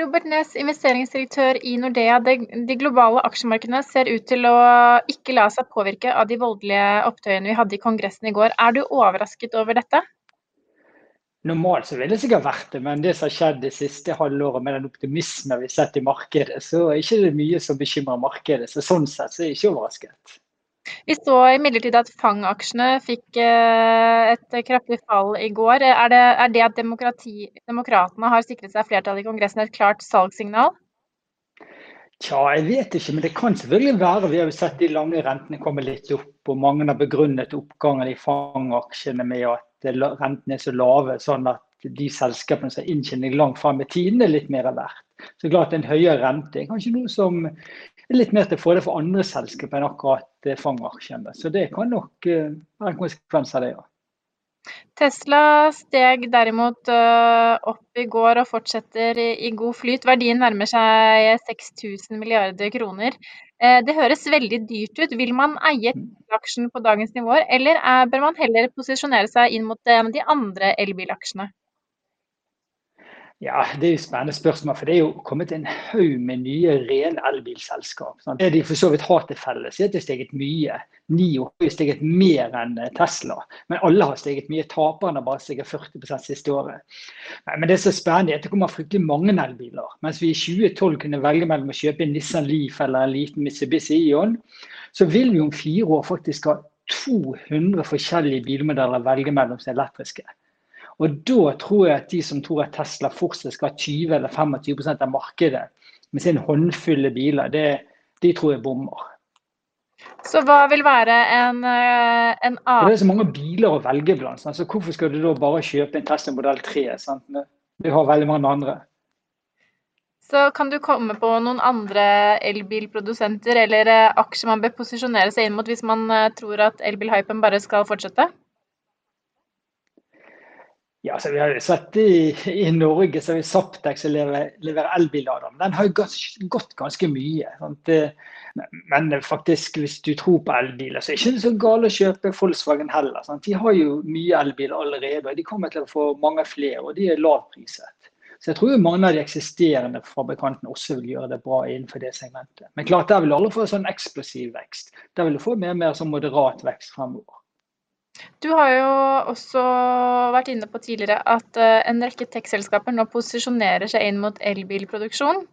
Robert Næss, investeringsdirektør i Nordea. De globale aksjemarkedene ser ut til å ikke la seg påvirke av de voldelige opptøyene vi hadde i Kongressen i går. Er du overrasket over dette? Normalt så ville det sikkert vært det, men det som har skjedd det siste halvåret med den optimismen vi har sett i markedet, så er det ikke mye som bekymrer markedet. Så sånn sett så er jeg ikke overrasket. Vi så imidlertid at Fang-aksjene fikk eh, et kraftig fall i går. Er det, er det at demokratene har sikret seg flertall i Kongressen et klart salgssignal? Tja, jeg vet ikke, men det kan selvfølgelig være. Vi har jo sett de lange rentene komme litt opp. Og mange har begrunnet oppgangen i Fang-aksjene med at rentene er så lave, sånn at de selskapene som har inntjening langt fram i tiden, er litt mer verdt. Så klart En høyere rente er kanskje noe som er litt mer til fordel for andre selskaper enn akkurat eh, fangaksjene. Så det kan nok eh, være en konsekvens av det, ja. Tesla steg derimot eh, opp i går og fortsetter i god flyt. Verdien nærmer seg 6000 milliarder kroner. Det høres veldig dyrt ut. Vil man eie mm. aksjen på dagens nivåer, eller bør man heller posisjonere seg inn mot de andre elbilaksjene? Ja, Det er jo spennende spørsmål. For det er jo kommet en haug med nye rene elbilselskap. Sant? Det de for så vidt har til felles, er at det har steget mye. Nio har steget mer enn eh, Tesla. Men alle har steget mye. Taperne har bare steget 40% siste året. Men det som er spennende, er at det kommer fryktelig mange elbiler. Mens vi i 2012 kunne velge mellom å kjøpe en Nissan Leaf eller en liten Mitsubishi Ion, så vil vi om fire år faktisk ha 200 forskjellige bilmodeller å velge mellom som elektriske. Og da tror jeg at de som tror at Tesla fortsatt skal ha 20 eller 25% av markedet med sin håndfulle biler, det, de tror jeg bommer. Så hva vil være en, eh, en annen Det er så mange biler å velge blant. Så hvorfor skal du da bare kjøpe en Tesla modell 3? Sant? Du har veldig mange andre. Så kan du komme på noen andre elbilprodusenter eller eh, aksjer man bør posisjonere seg inn mot hvis man eh, tror at elbilhypen bare skal fortsette? Ja, så Vi har jo sett i, i Norge så har vi Saptex som leverer, elbilladere. elbillader. Den har jo gått, gått ganske mye. Sant? Men faktisk, hvis du tror på elbiler, så er det ikke så galt å kjøpe Volkswagen heller. Sant? De har jo mye elbiler allerede, og de kommer til å få mange flere, og de er lavpriset. Så jeg tror mange av de eksisterende fabrikantene også vil gjøre det bra innenfor det segmentet. Men klart, der vil alle få sånn eksplosiv vekst. Der vil du få mer og mer sånn moderat vekst fremover. Du har jo også vært inne på tidligere at eh, en rekke tech-selskaper nå posisjonerer seg inn mot elbilproduksjon.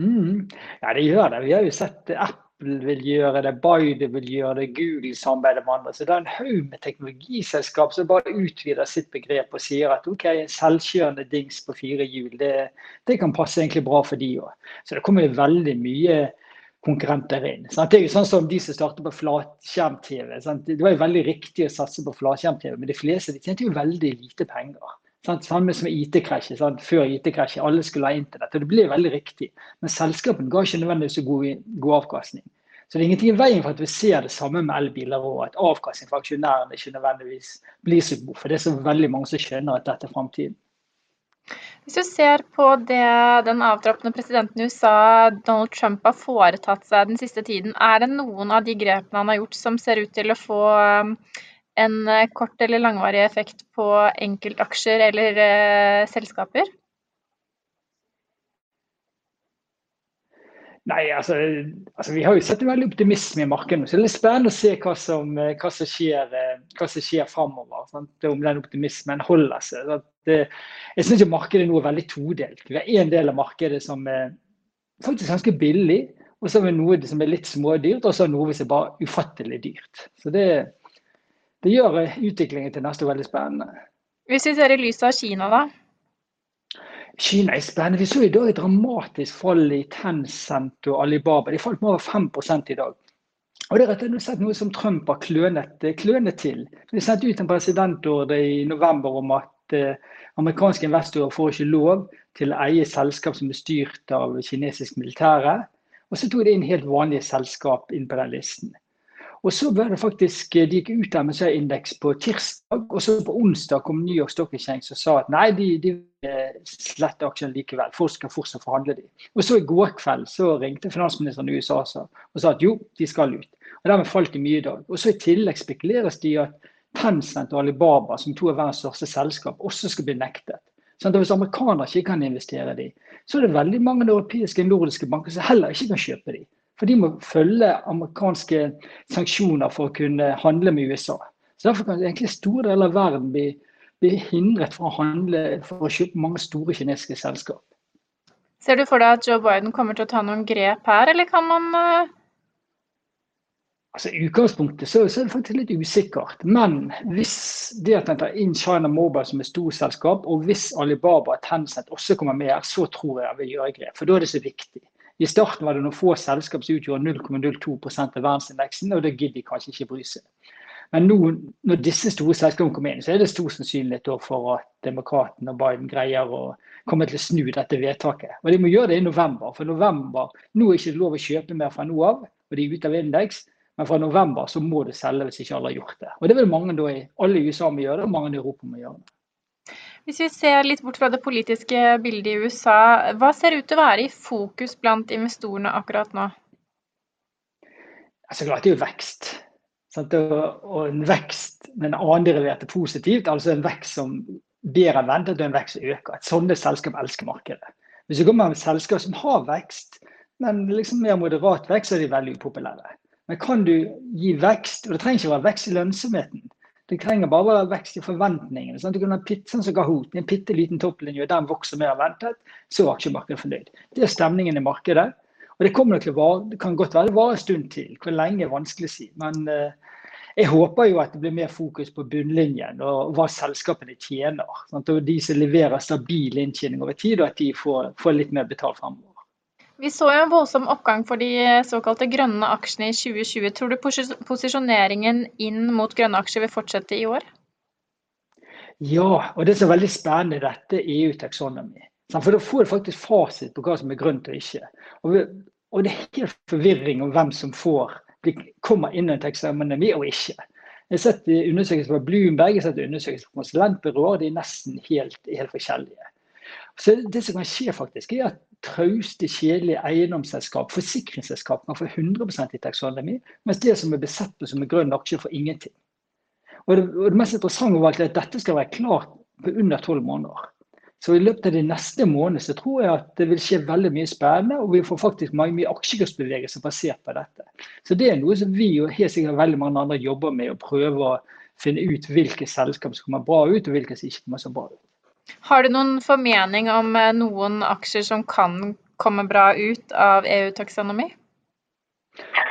Mm. Ja, det gjør det. Vi har jo sett Apple vil gjøre det, Biden vil gjøre det, Google samarbeider med andre. Så det er en haug med teknologiselskap som bare utvider sitt begrep og sier at OK, en selvkjørende dings på fire hjul, det, det kan passe egentlig bra for de òg. Så det kommer veldig mye konkurrenter inn. Sant? Det er jo sånn som de som starter på flatskjerm-TV. Det var jo veldig riktig å satse på flatskjerm-TV, men de fleste de tjente jo veldig lite penger. Sant? Samme som IT-krasjet. Før IT-krasjet, alle skulle ha internett. og Det ble veldig riktig. Men selskapene ga ikke nødvendigvis så god, god, avkastning. Så det er ingenting i veien for at vi ser det samme med elbiler og at avkastning for aksjonærene ikke nødvendigvis blir så god. For det er så veldig mange som skjønner at dette er framtiden. Hvis du ser på det den avtroppende presidenten i USA, Donald Trump, har foretatt seg den siste tiden, er det noen av de grepene han har gjort som ser ut til å få um, en kort eller langvarig effekt på enkeltaksjer eller uh, selskaper? Nei, altså, altså, Vi har jo sett veldig optimisme i markedet. Så det er spennende å se hva som, eh, hva som skjer, eh, hva som skjer framover. Om den optimismen holder seg. Det, jeg syns markedet nå er veldig todelt. Vi har en del av markedet som er faktisk ganske billig. Og så har vi noe som er litt smådyrt, og så noe som er bare ufattelig dyrt. Så det, det gjør eh, utviklingen til neste år veldig spennende. Hvis vi ser i lys av Kina, da? Kina er spennende. Vi så i dag et dramatisk fall i Tencent og Alibaba. De falt med over 5 i dag. Og Det er rett og slett noe som Trump har klønet, klønet til. De sendte ut en presidentordre i november om at eh, amerikanske investorer får ikke lov til å eie selskap som er styrt av kinesisk militære. Og så tok de inn helt vanlige selskap inn på den listen. Og så ble det faktisk, De gikk ut av MSI-indeks på tirsdag, og så på onsdag kom New York Stock Exchange og sa at nei, de, de slette aksjene likevel. Folk skal fortsatt forhandle de. Og så I går kveld så ringte finansministeren i USA og sa at jo, de skal ut. Og Dermed falt de mye i dag. Og så I tillegg spekuleres de at Tencent og Alibaba, som to av verdens største selskap, også skal bli nektet. Sånn hvis amerikanere ikke kan investere i så er det veldig mange europeiske og nordiske banker som heller ikke kan kjøpe de. For de må følge amerikanske sanksjoner for å kunne handle med USA. Så Derfor kan egentlig store deler av verden bli, bli hindret fra å handle for å kjøpe mange store kinesiske selskap. Ser du for deg at Joe Biden kommer til å ta noen grep her, eller kan man uh... Altså I utgangspunktet så, så, er det faktisk litt usikkert. Men hvis det at en tar inn China Mobile som et storselskap, og hvis Alibaba og Tencent også kommer med her, så tror jeg jeg vil gjøre grep. For da er det så viktig. I starten var det noen få selskap som utgjorde 0,02% av verdensindeksen, og det gidder de kanskje ikke bry seg. Men nå, når disse store selskapene kommer inn, så er det stor sannsynlighet for at demokratene og Biden greier å komme til å snu dette vedtaket. Og De må gjøre det i november. For november, nå er det ikke lov å kjøpe mer fra nå av, og de er ute av indeks. Men fra november så må du selge hvis ikke alle har gjort det. Og det vil mange da i alle i USA må gjøre det, og mange i Europa må gjøre det. Hvis vi ser litt bort fra det politiske bildet i USA, hva ser ut til å være i fokus blant investorene akkurat nå? Altså, klart det er jo vekst. Og en vekst med en annen er positivt, altså en vekst som bedre enn ventet og en vekst som øker. Et sånne selskap elsker markedet. Hvis du kommer med et selskap som har vekst, men liksom mer moderat vekst, så er de veldig upopulære. Men kan du gi vekst, og det trenger ikke være vekst i lønnsomheten, det trenger bare være vekst i forventningene. Sant? Du kan ha pizzaen som Kahoot, en bitte liten topplinje, og den vokser mer enn ventet, så er aksjemarkedet fornøyd. Det er stemningen i markedet. Og det kommer til å vare, det kan godt være det varer en stund til. Hvor lenge er vanskelig å si. Men uh, jeg håper jo at det blir mer fokus på bunnlinjen og hva selskapene tjener. Sant? Og de som leverer stabil inntjening over tid, og at de får, får litt mer betalt fremover. Vi så jo en voldsom oppgang for de såkalte grønne aksjene i 2020. Tror du posisjoneringen inn mot grønne aksjer vil fortsette i år? Ja, og det som er veldig spennende i dette EU-taksonomi. For da får du faktisk fasit på hva som er grønt og ikke. Og, og det er helt forvirring om hvem som får, kommer inn i en taksonomi og ikke. Jeg har sett undersøkelser fra Bloomberg, jeg har sett undersøkelser fra konsulentbyråer. De er nesten helt, helt forskjellige. Så Det som kan skje, faktisk, er at trauste, kjedelige eiendomsselskap, forsikringsselskap, kan få 100% i taksonomi, mens det som er besett på som en grønn aksje, får ingenting. Og det, og det mest interessante var at dette skal være klart på under tolv måneder. Så i løpet av de neste månedene så tror jeg at det vil skje veldig mye spennende, og vi får faktisk mange mye aksjekursbevegelser basert på dette. Så det er noe som vi og helt sikkert veldig mange andre jobber med, å prøve å finne ut hvilke selskap som kommer bra ut, og hvilke som ikke kommer så bra ut. Har du noen formening om eh, noen aksjer som kan komme bra ut av EU-taksonomi?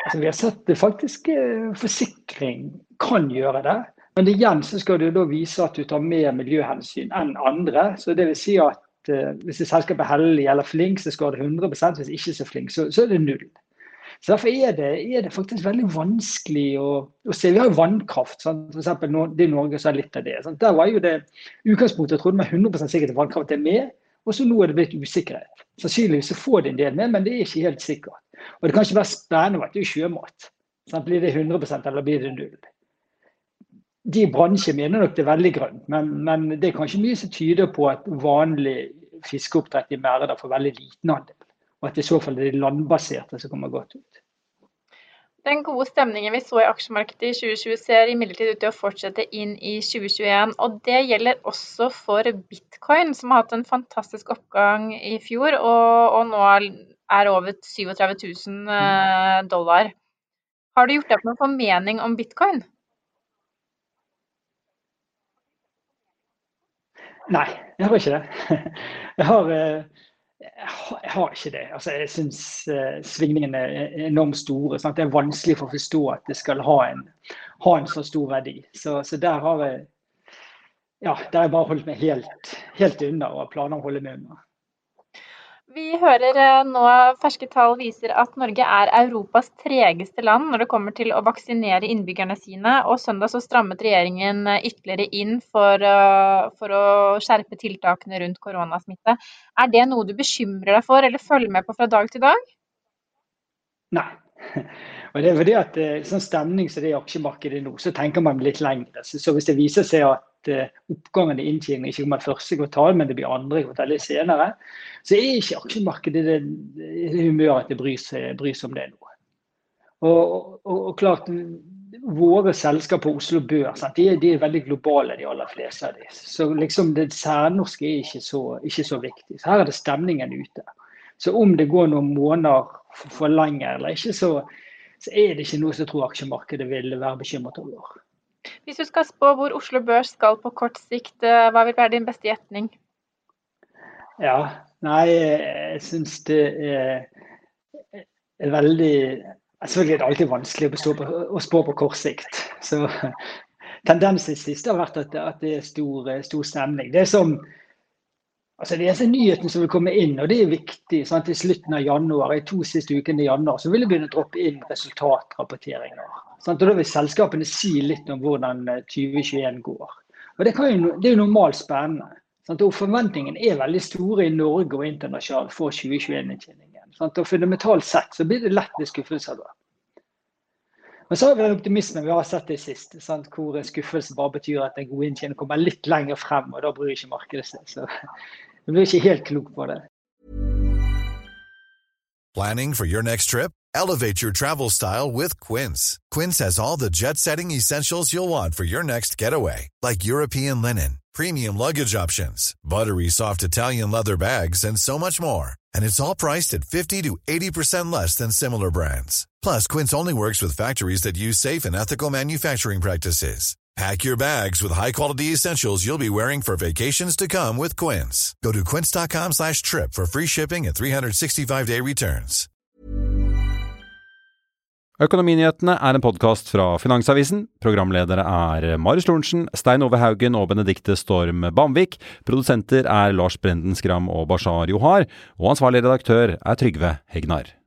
Altså, vi har sett det faktisk eh, forsikring kan gjøre det. Men igjen så skal du da vise at du tar mer miljøhensyn enn andre. Så det vil si at uh, hvis et selskap er heldig eller flink, så skal det 100 Hvis ikke så flink, så, så er det null. Så Derfor er det, er det faktisk veldig vanskelig å, å, se. Vi har jo vannkraft. Sant? For eksempel, det er Norge som har litt av det. Sant? Der var jo det utgangspunktet jeg trodde med 100% sikkert at vannkraft er med, og så nå er det blitt usikkerhet. Sannsynligvis så får det en del med, men det er ikke helt sikkert. Og det kan ikke være spennende at det er sjømat. Blir det 100% eller blir det null? De bransjer mener nok det er veldig grønt, men, men, det er kanskje mye som tyder på at vanlig fiskeoppdrett i merder får veldig liten andel. Og at det i så fall er de landbaserte som kommer godt ut. Den gode stemningen vi så i aksjemarkedet i 2020 ser imidlertid ut til å fortsette inn i 2021. Og det gjelder også for bitcoin, som har hatt en fantastisk oppgang i fjor og, og nå er over 37 000 eh, dollar. Har du gjort deg opp noen formening om bitcoin? Nei, jeg har ikke det. Jeg har, eh, jeg har ikke det. Altså, jeg syns uh, svingningene er enormt store. Sant? Det er vanskelig for å forstå at det skal ha en, ha en så stor verdi. Så, så, der har jeg ja, der har jeg bare holdt meg helt, helt unna og har planer om å holde meg unna. Vi hører eh, nå ferske tall viser at Norge er Europas tregeste land når det kommer til å vaksinere innbyggerne sine. Og søndag så strammet regjeringen eh, ytterligere inn for, eh, for, å skjerpe tiltakene rundt koronasmitte. Er det noe du bekymrer deg for eller følger med på fra dag til dag? Nei. Og det er fordi at sånn stemning som det er i aksjemarkedet nå, så tenker man litt lengre. Så hvis det viser seg at Eh, oppgangen i inntjening ikke kommer første kvartal, men det blir andre kvartal senere, så er ikke aksjemarkedet det, det humøret at det bryr seg, bryr seg om det nå. Og, og, og, klart, våre selskaper på Oslo Børs de, de, er veldig globale, de aller fleste av de. Så liksom det særnorske er ikke så, ikke så, viktig. Så her er det stemningen ute. Så om det går noen måneder for lenge eller ikke, så, så er det ikke noe som tror aksjemarkedet vil være bekymret over. Hvis du skal spå hvor Oslo Børs skal på kort sikt, eh, hva vil være din beste gjetning? Ja, nei, jeg syns det er, veldig Selvfølgelig er det alltid vanskelig å, på, å spå på kort sikt. Så Tendensen siste har vært at, at det er stor, stor, stemning. Det er som altså det er nyhetene som vil komme inn, og det er viktig. Sant? I slutten av januar, i to siste ukene i januar, så vil det begynne å droppe inn resultatrapporteringer. Sant? Og Da vil selskapene si litt om hvordan 2021 eh, går. Og Det, jo, det er jo normalt spennende. Sant? Og Forventningene er veldig store i Norge og internasjonalt for 2021-inntjeningen. Sant? Og fundamentalt sett så blir det lett litt skuffelser da. Men så har vi den optimismen vi har sett det sist, sant? hvor bare betyr at en god inntjening kommer litt lenger frem, og da bryr ikke markedet seg. Så blir ikke helt klok på det. Planning for your next trip? Elevate your travel style with Quince. Quince has all the jet-setting essentials you'll want for your next getaway, like European linen, premium luggage options, buttery soft Italian leather bags, and so much more and it's all priced at 50 to 80% less than similar brands. Plus, Quince only works with factories that use safe and ethical manufacturing practices. Pack your bags with high-quality essentials you'll be wearing for vacations to come with Quince. Go to quince.com/trip for free shipping and 365-day returns. Økonominyhetene er en podkast fra Finansavisen. Programledere er Marius Lorentzen, Stein Ove Haugen og Benedikte Storm Bamvik. Produsenter er Lars Brenden Skram og Bashar Johar. Og ansvarlig redaktør er Trygve Hegnar.